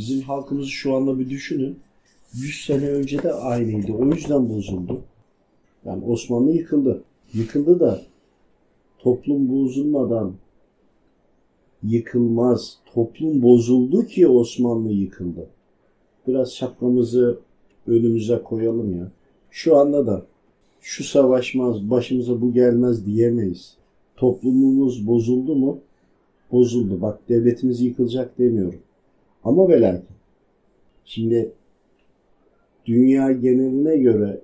Bizim halkımızı şu anda bir düşünün. 100 sene önce de aynıydı. O yüzden bozuldu. Yani Osmanlı yıkıldı. Yıkıldı da toplum bozulmadan yıkılmaz. Toplum bozuldu ki Osmanlı yıkıldı. Biraz şapkamızı önümüze koyalım ya. Şu anda da şu savaşmaz, başımıza bu gelmez diyemeyiz. Toplumumuz bozuldu mu? Bozuldu. Bak devletimiz yıkılacak demiyorum. Ama ve lakin. Şimdi dünya geneline göre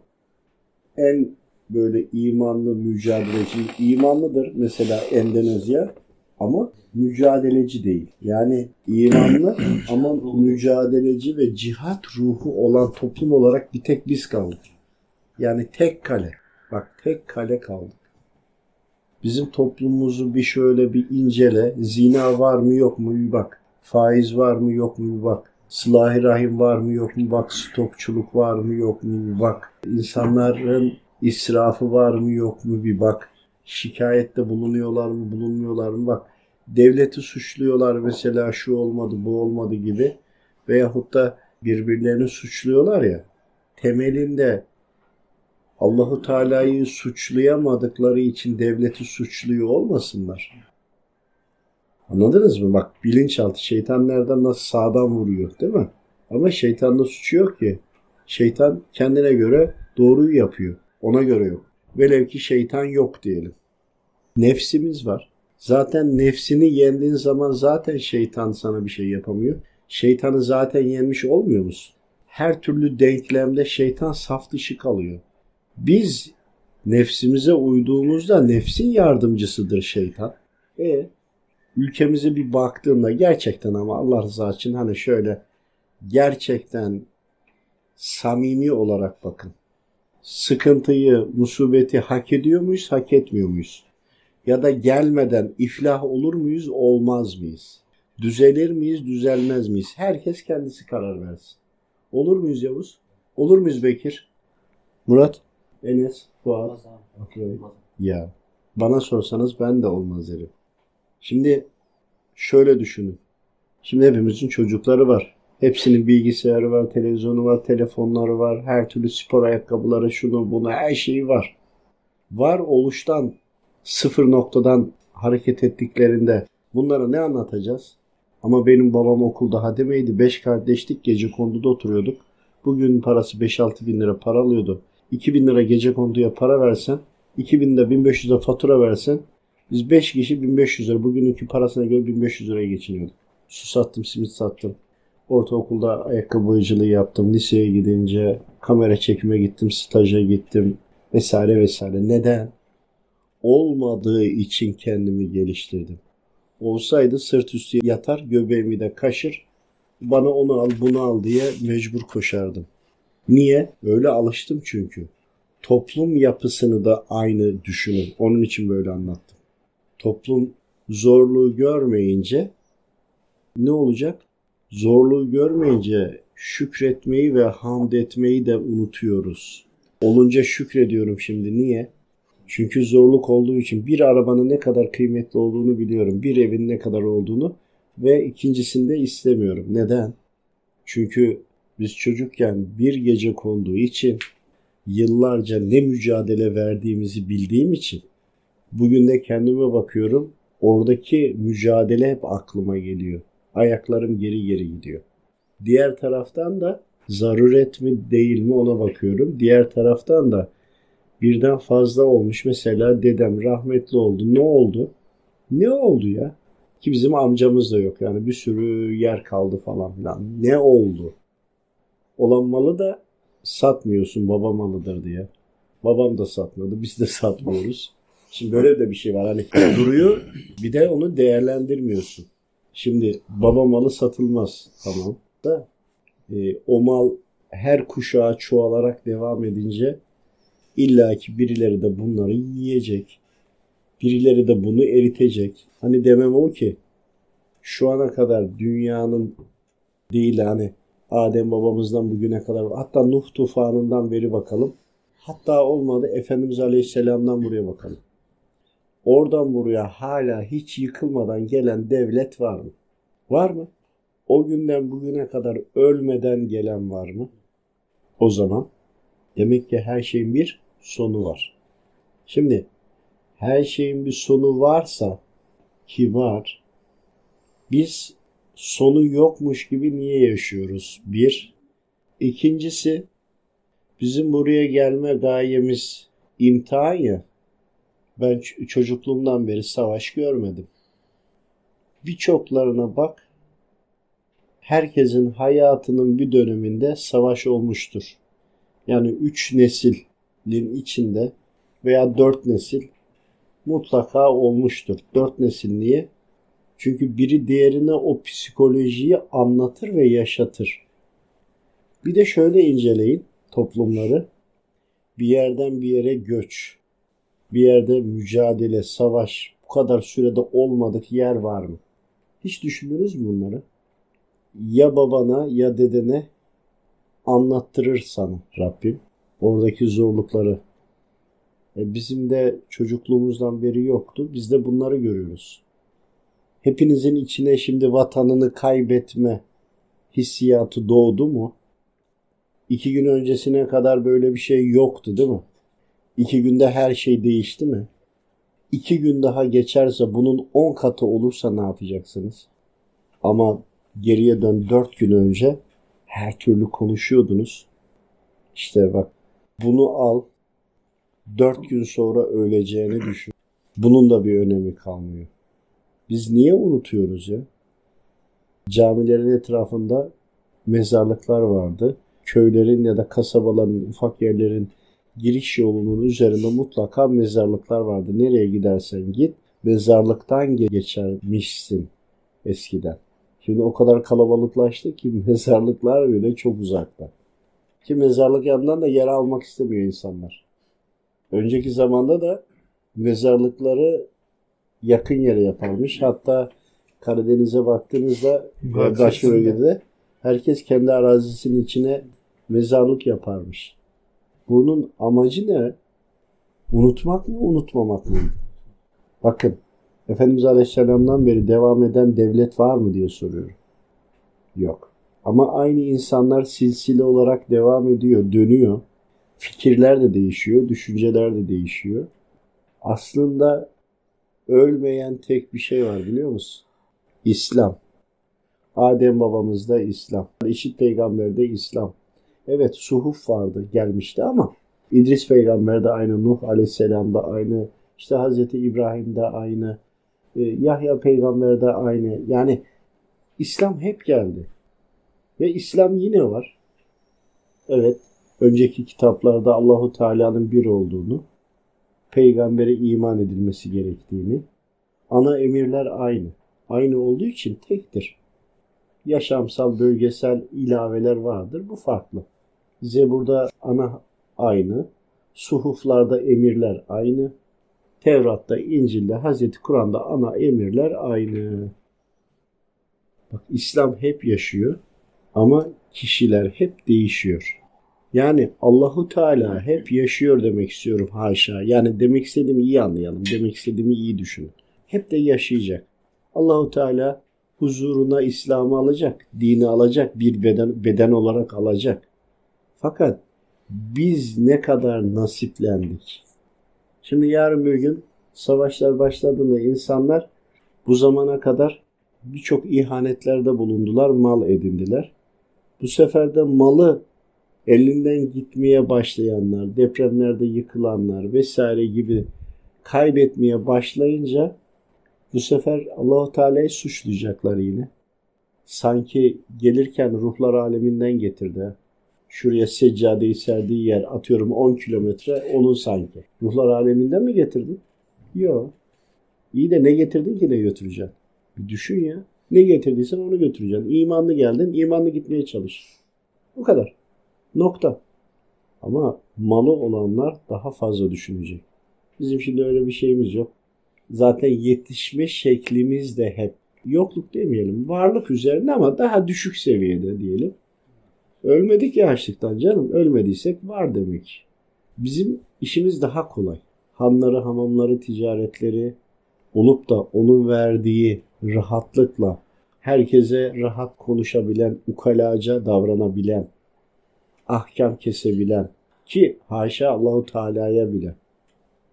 en böyle imanlı mücadeleci, imanlıdır mesela Endonezya ama mücadeleci değil. Yani imanlı ama mücadeleci ve cihat ruhu olan toplum olarak bir tek biz kaldık. Yani tek kale. Bak tek kale kaldık. Bizim toplumumuzu bir şöyle bir incele. Zina var mı yok mu bir bak. Faiz var mı yok mu bir bak. Sılahi rahim var mı yok mu bak. Stokçuluk var mı yok mu bir bak. İnsanların israfı var mı yok mu bir bak. Şikayette bulunuyorlar mı bulunmuyorlar mı bak. Devleti suçluyorlar mesela şu olmadı bu olmadı gibi. Veyahut da birbirlerini suçluyorlar ya. Temelinde Allahu Teala'yı suçlayamadıkları için devleti suçluyor olmasınlar. Anladınız mı? Bak bilinçaltı şeytan nereden nasıl sağdan vuruyor değil mi? Ama şeytanda suçu yok ki. Şeytan kendine göre doğruyu yapıyor. Ona göre yok. Velev ki şeytan yok diyelim. Nefsimiz var. Zaten nefsini yendiğin zaman zaten şeytan sana bir şey yapamıyor. Şeytanı zaten yenmiş olmuyor musun? Her türlü denklemde şeytan saf dışı kalıyor. Biz nefsimize uyduğumuzda nefsin yardımcısıdır şeytan. E ülkemize bir baktığında gerçekten ama Allah rızası için hani şöyle gerçekten samimi olarak bakın. Sıkıntıyı, musibeti hak ediyor muyuz, hak etmiyor muyuz? Ya da gelmeden iflah olur muyuz, olmaz mıyız? Düzelir miyiz, düzelmez miyiz? Herkes kendisi karar versin. Olur muyuz Yavuz? Olur muyuz Bekir? Murat? Enes? Fuat? Ya bana sorsanız ben de olmaz derim. Şimdi şöyle düşünün. Şimdi hepimizin çocukları var. Hepsinin bilgisayarı var, televizyonu var, telefonları var, her türlü spor ayakkabıları, şunu bunu her şeyi var. Var oluştan sıfır noktadan hareket ettiklerinde bunlara ne anlatacağız? Ama benim babam okulda hademeydi. Beş kardeşlik gece konduda oturuyorduk. Bugün parası 5-6 bin lira para alıyordu. 2 bin lira gece konduya para versen, 2 bin de 1500 lira fatura versen, biz 5 kişi 1500 lira, bugününki parasına göre 1500 liraya geçiniyorduk. Su sattım, simit sattım. Ortaokulda ayakkabı boyacılığı yaptım. Liseye gidince kamera çekime gittim, staja gittim vesaire vesaire. Neden? Olmadığı için kendimi geliştirdim. Olsaydı sırt üstü yatar, göbeğimi de kaşır, bana onu al bunu al diye mecbur koşardım. Niye? Öyle alıştım çünkü. Toplum yapısını da aynı düşünün. Onun için böyle anlattım. Toplum zorluğu görmeyince ne olacak? Zorluğu görmeyince şükretmeyi ve hamd etmeyi de unutuyoruz. Olunca şükrediyorum şimdi. Niye? Çünkü zorluk olduğu için bir arabanın ne kadar kıymetli olduğunu biliyorum. Bir evin ne kadar olduğunu ve ikincisinde istemiyorum. Neden? Çünkü biz çocukken bir gece konduğu için yıllarca ne mücadele verdiğimizi bildiğim için bugün de kendime bakıyorum. Oradaki mücadele hep aklıma geliyor. Ayaklarım geri geri gidiyor. Diğer taraftan da zaruret mi değil mi ona bakıyorum. Diğer taraftan da birden fazla olmuş. Mesela dedem rahmetli oldu. Ne oldu? Ne oldu ya? Ki bizim amcamız da yok. Yani bir sürü yer kaldı falan filan. Ne oldu? Olan malı da satmıyorsun baba malıdır diye. Babam da satmadı. Biz de satmıyoruz. Şimdi böyle de bir şey var. Hani duruyor bir de onu değerlendirmiyorsun. Şimdi baba malı satılmaz. Tamam. Da e, o mal her kuşağa çoğalarak devam edince illaki birileri de bunları yiyecek. Birileri de bunu eritecek. Hani demem o ki şu ana kadar dünyanın değil hani Adem babamızdan bugüne kadar hatta Nuh tufanından beri bakalım. Hatta olmadı Efendimiz Aleyhisselam'dan buraya bakalım. Oradan buraya hala hiç yıkılmadan gelen devlet var mı? Var mı? o günden bugüne kadar ölmeden gelen var mı? O zaman demek ki her şeyin bir sonu var. Şimdi her şeyin bir sonu varsa ki var biz sonu yokmuş gibi niye yaşıyoruz? Bir. İkincisi bizim buraya gelme gayemiz imtihan ya. Ben çocukluğumdan beri savaş görmedim. Birçoklarına bak. Herkesin hayatının bir döneminde savaş olmuştur. Yani üç neslin içinde veya dört nesil mutlaka olmuştur. Dört nesil niye? Çünkü biri diğerine o psikolojiyi anlatır ve yaşatır. Bir de şöyle inceleyin toplumları. Bir yerden bir yere göç, bir yerde mücadele, savaş bu kadar sürede olmadık yer var mı? Hiç düşündünüz mü bunları? Ya babana ya dedene anlattırır sana Rabbim oradaki zorlukları. E bizim de çocukluğumuzdan beri yoktu. Biz de bunları görüyoruz. Hepinizin içine şimdi vatanını kaybetme hissiyatı doğdu mu? İki gün öncesine kadar böyle bir şey yoktu değil mi? İki günde her şey değişti mi? İki gün daha geçerse bunun on katı olursa ne yapacaksınız? Ama geriye dön dört gün önce her türlü konuşuyordunuz. İşte bak bunu al dört gün sonra öleceğini düşün. Bunun da bir önemi kalmıyor. Biz niye unutuyoruz ya? Camilerin etrafında mezarlıklar vardı. Köylerin ya da kasabaların, ufak yerlerin giriş yolunun üzerinde mutlaka mezarlıklar vardı. Nereye gidersen git mezarlıktan geçermişsin eskiden. Şimdi o kadar kalabalıklaştı ki mezarlıklar bile çok uzakta. Ki mezarlık yanından da yer almak istemiyor insanlar. Önceki zamanda da mezarlıkları yakın yere yaparmış. Hatta Karadeniz'e baktığınızda başka bölgede herkes kendi arazisinin içine mezarlık yaparmış. Bunun amacı ne? Unutmak mı, unutmamak mı? Bakın, Efendimiz Aleyhisselam'dan beri devam eden devlet var mı diye soruyorum. Yok. Ama aynı insanlar silsile olarak devam ediyor, dönüyor. Fikirler de değişiyor, düşünceler de değişiyor. Aslında ölmeyen tek bir şey var biliyor musun? İslam. Adem babamızda İslam. İşit peygamberde İslam. Evet suhuf vardı gelmişti ama İdris peygamber de aynı, Nuh aleyhisselam da aynı, işte Hazreti İbrahim de aynı, e, Yahya peygamber de aynı. Yani İslam hep geldi. Ve İslam yine var. Evet, önceki kitaplarda Allahu Teala'nın bir olduğunu, peygambere iman edilmesi gerektiğini, ana emirler aynı. Aynı olduğu için tektir. Yaşamsal, bölgesel ilaveler vardır. Bu farklı. Zebur'da ana aynı. Suhuflarda emirler aynı. Tevrat'ta, İncil'de, Hazreti Kur'an'da ana emirler aynı. Bak İslam hep yaşıyor ama kişiler hep değişiyor. Yani Allahu Teala hep yaşıyor demek istiyorum haşa. Yani demek istediğimi iyi anlayalım. Demek istediğimi iyi düşünün. Hep de yaşayacak. Allahu Teala huzuruna İslam'ı alacak, dini alacak, bir beden beden olarak alacak. Fakat biz ne kadar nasiplendik. Şimdi yarın bir gün savaşlar başladığında insanlar bu zamana kadar birçok ihanetlerde bulundular, mal edindiler. Bu sefer de malı elinden gitmeye başlayanlar, depremlerde yıkılanlar vesaire gibi kaybetmeye başlayınca bu sefer Allahu Teala'yı suçlayacaklar yine. Sanki gelirken ruhlar aleminden getirdi. Şuraya seccadeyi serdiği yer atıyorum 10 kilometre onun sanki. Ruhlar aleminden mi getirdin? Yok. İyi de ne getirdin ki ne götüreceksin? Bir düşün ya. Ne getirdiysen onu götüreceksin. İmanlı geldin, imanlı gitmeye çalış. Bu kadar. Nokta. Ama malı olanlar daha fazla düşünecek. Bizim şimdi öyle bir şeyimiz yok. Zaten yetişme şeklimiz de hep yokluk demeyelim. Varlık üzerine ama daha düşük seviyede diyelim. Ölmedik ya açlıktan canım. Ölmediysek var demek. Bizim işimiz daha kolay. Hanları, hamamları, ticaretleri olup da onun verdiği rahatlıkla herkese rahat konuşabilen, ukalaca davranabilen, ahkam kesebilen ki haşa Allahu Teala'ya bile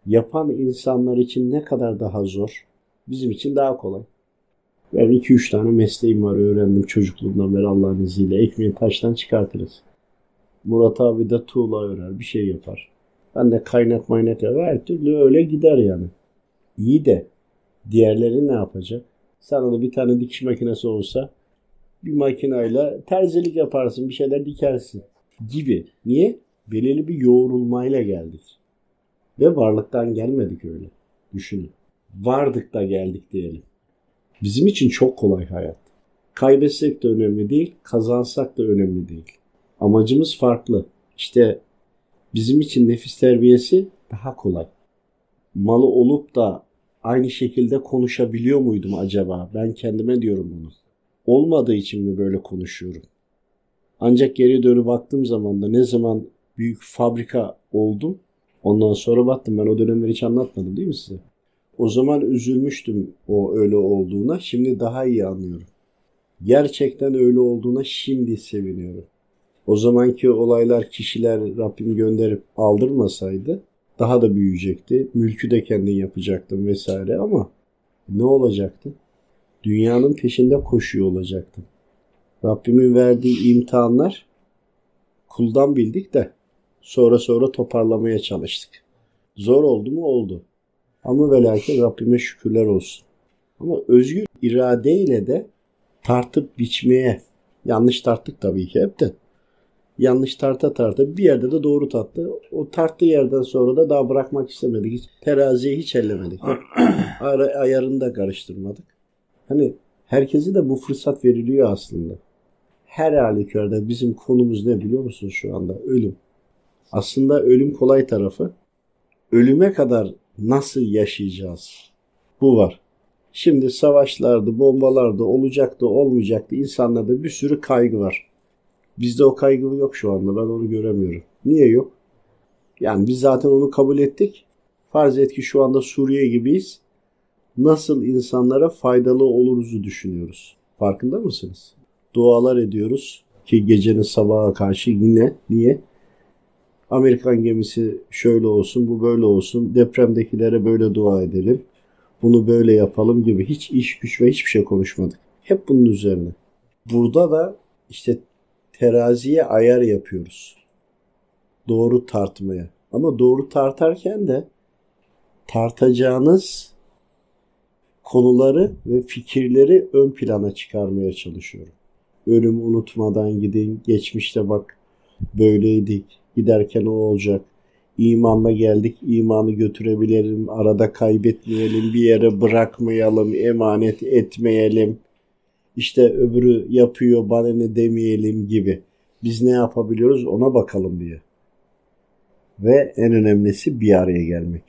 yapan insanlar için ne kadar daha zor, bizim için daha kolay. Ben 2-3 tane mesleğim var öğrendim çocukluğumdan beri Allah'ın izniyle. Ekmeği taştan çıkartırız. Murat abi de tuğla örer, bir şey yapar. Ben de kaynak maynak yapar. Her türlü öyle gider yani. İyi de diğerleri ne yapacak? Sana da bir tane dikiş makinesi olsa bir makinayla terzilik yaparsın, bir şeyler dikersin gibi. Niye? Belirli bir yoğrulmayla geldik. Ve varlıktan gelmedik öyle. Düşünün. Vardık da geldik diyelim. Bizim için çok kolay hayat. Kaybetsek de önemli değil, kazansak da önemli değil. Amacımız farklı. İşte bizim için nefis terbiyesi daha kolay. Malı olup da aynı şekilde konuşabiliyor muydum acaba? Ben kendime diyorum bunu. Olmadığı için mi böyle konuşuyorum? Ancak geri dönüp baktığım zaman da ne zaman büyük fabrika oldum ondan sonra baktım. Ben o dönemleri hiç anlatmadım değil mi size? O zaman üzülmüştüm o öyle olduğuna. Şimdi daha iyi anlıyorum. Gerçekten öyle olduğuna şimdi seviniyorum. O zamanki olaylar kişiler Rabbim gönderip aldırmasaydı daha da büyüyecekti. Mülkü de kendin yapacaktın vesaire ama ne olacaktı? Dünyanın peşinde koşuyor olacaktım. Rabbimin verdiği imtihanlar kuldan bildik de sonra sonra toparlamaya çalıştık. Zor oldu mu? Oldu. Ama ve lakin Rabbime şükürler olsun. Ama özgür iradeyle de tartıp biçmeye yanlış tarttık tabii ki hep de yanlış tarta tarta bir yerde de doğru tattı. O tarttığı yerden sonra da daha bırakmak istemedik. Hiç, teraziyi hiç ellemedik. Ara, ayarını da karıştırmadık. Hani herkese de bu fırsat veriliyor aslında. Her halükarda bizim konumuz ne biliyor musunuz şu anda? Ölüm. Aslında ölüm kolay tarafı. Ölüme kadar nasıl yaşayacağız? Bu var. Şimdi savaşlardı, bombalardı, olacaktı, olmayacaktı. İnsanlarda bir sürü kaygı var. Bizde o kaygı yok şu anda. Ben onu göremiyorum. Niye yok? Yani biz zaten onu kabul ettik. Farz et ki şu anda Suriye gibiyiz. Nasıl insanlara faydalı oluruzu düşünüyoruz. Farkında mısınız? Dualar ediyoruz ki gecenin sabaha karşı yine niye? Amerikan gemisi şöyle olsun, bu böyle olsun. Depremdekilere böyle dua edelim. Bunu böyle yapalım gibi hiç iş güç ve hiçbir şey konuşmadık. Hep bunun üzerine. Burada da işte teraziye ayar yapıyoruz. Doğru tartmaya. Ama doğru tartarken de tartacağınız konuları ve fikirleri ön plana çıkarmaya çalışıyorum. Ölüm unutmadan gidin. Geçmişte bak böyleydik. Giderken o olacak. İmanla geldik. imanı götürebilelim. Arada kaybetmeyelim. Bir yere bırakmayalım. Emanet etmeyelim işte öbürü yapıyor bana ne demeyelim gibi. Biz ne yapabiliyoruz ona bakalım diye. Ve en önemlisi bir araya gelmek.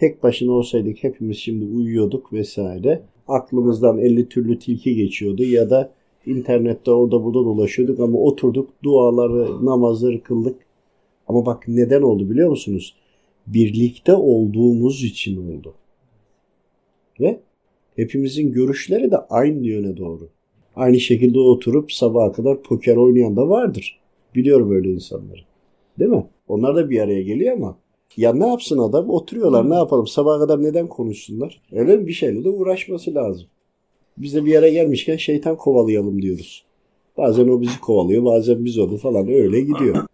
Tek başına olsaydık hepimiz şimdi uyuyorduk vesaire. Aklımızdan 50 türlü tilki geçiyordu ya da internette orada burada dolaşıyorduk ama oturduk duaları, namazları kıldık. Ama bak neden oldu biliyor musunuz? Birlikte olduğumuz için oldu. Ve hepimizin görüşleri de aynı yöne doğru. Aynı şekilde oturup sabaha kadar poker oynayan da vardır. Biliyorum öyle insanları. Değil mi? Onlar da bir araya geliyor ama ya ne yapsın adam? Oturuyorlar ne yapalım? Sabaha kadar neden konuşsunlar? Öyle bir şeyle de uğraşması lazım. Biz de bir yere gelmişken şeytan kovalayalım diyoruz. Bazen o bizi kovalıyor, bazen biz onu falan öyle gidiyor.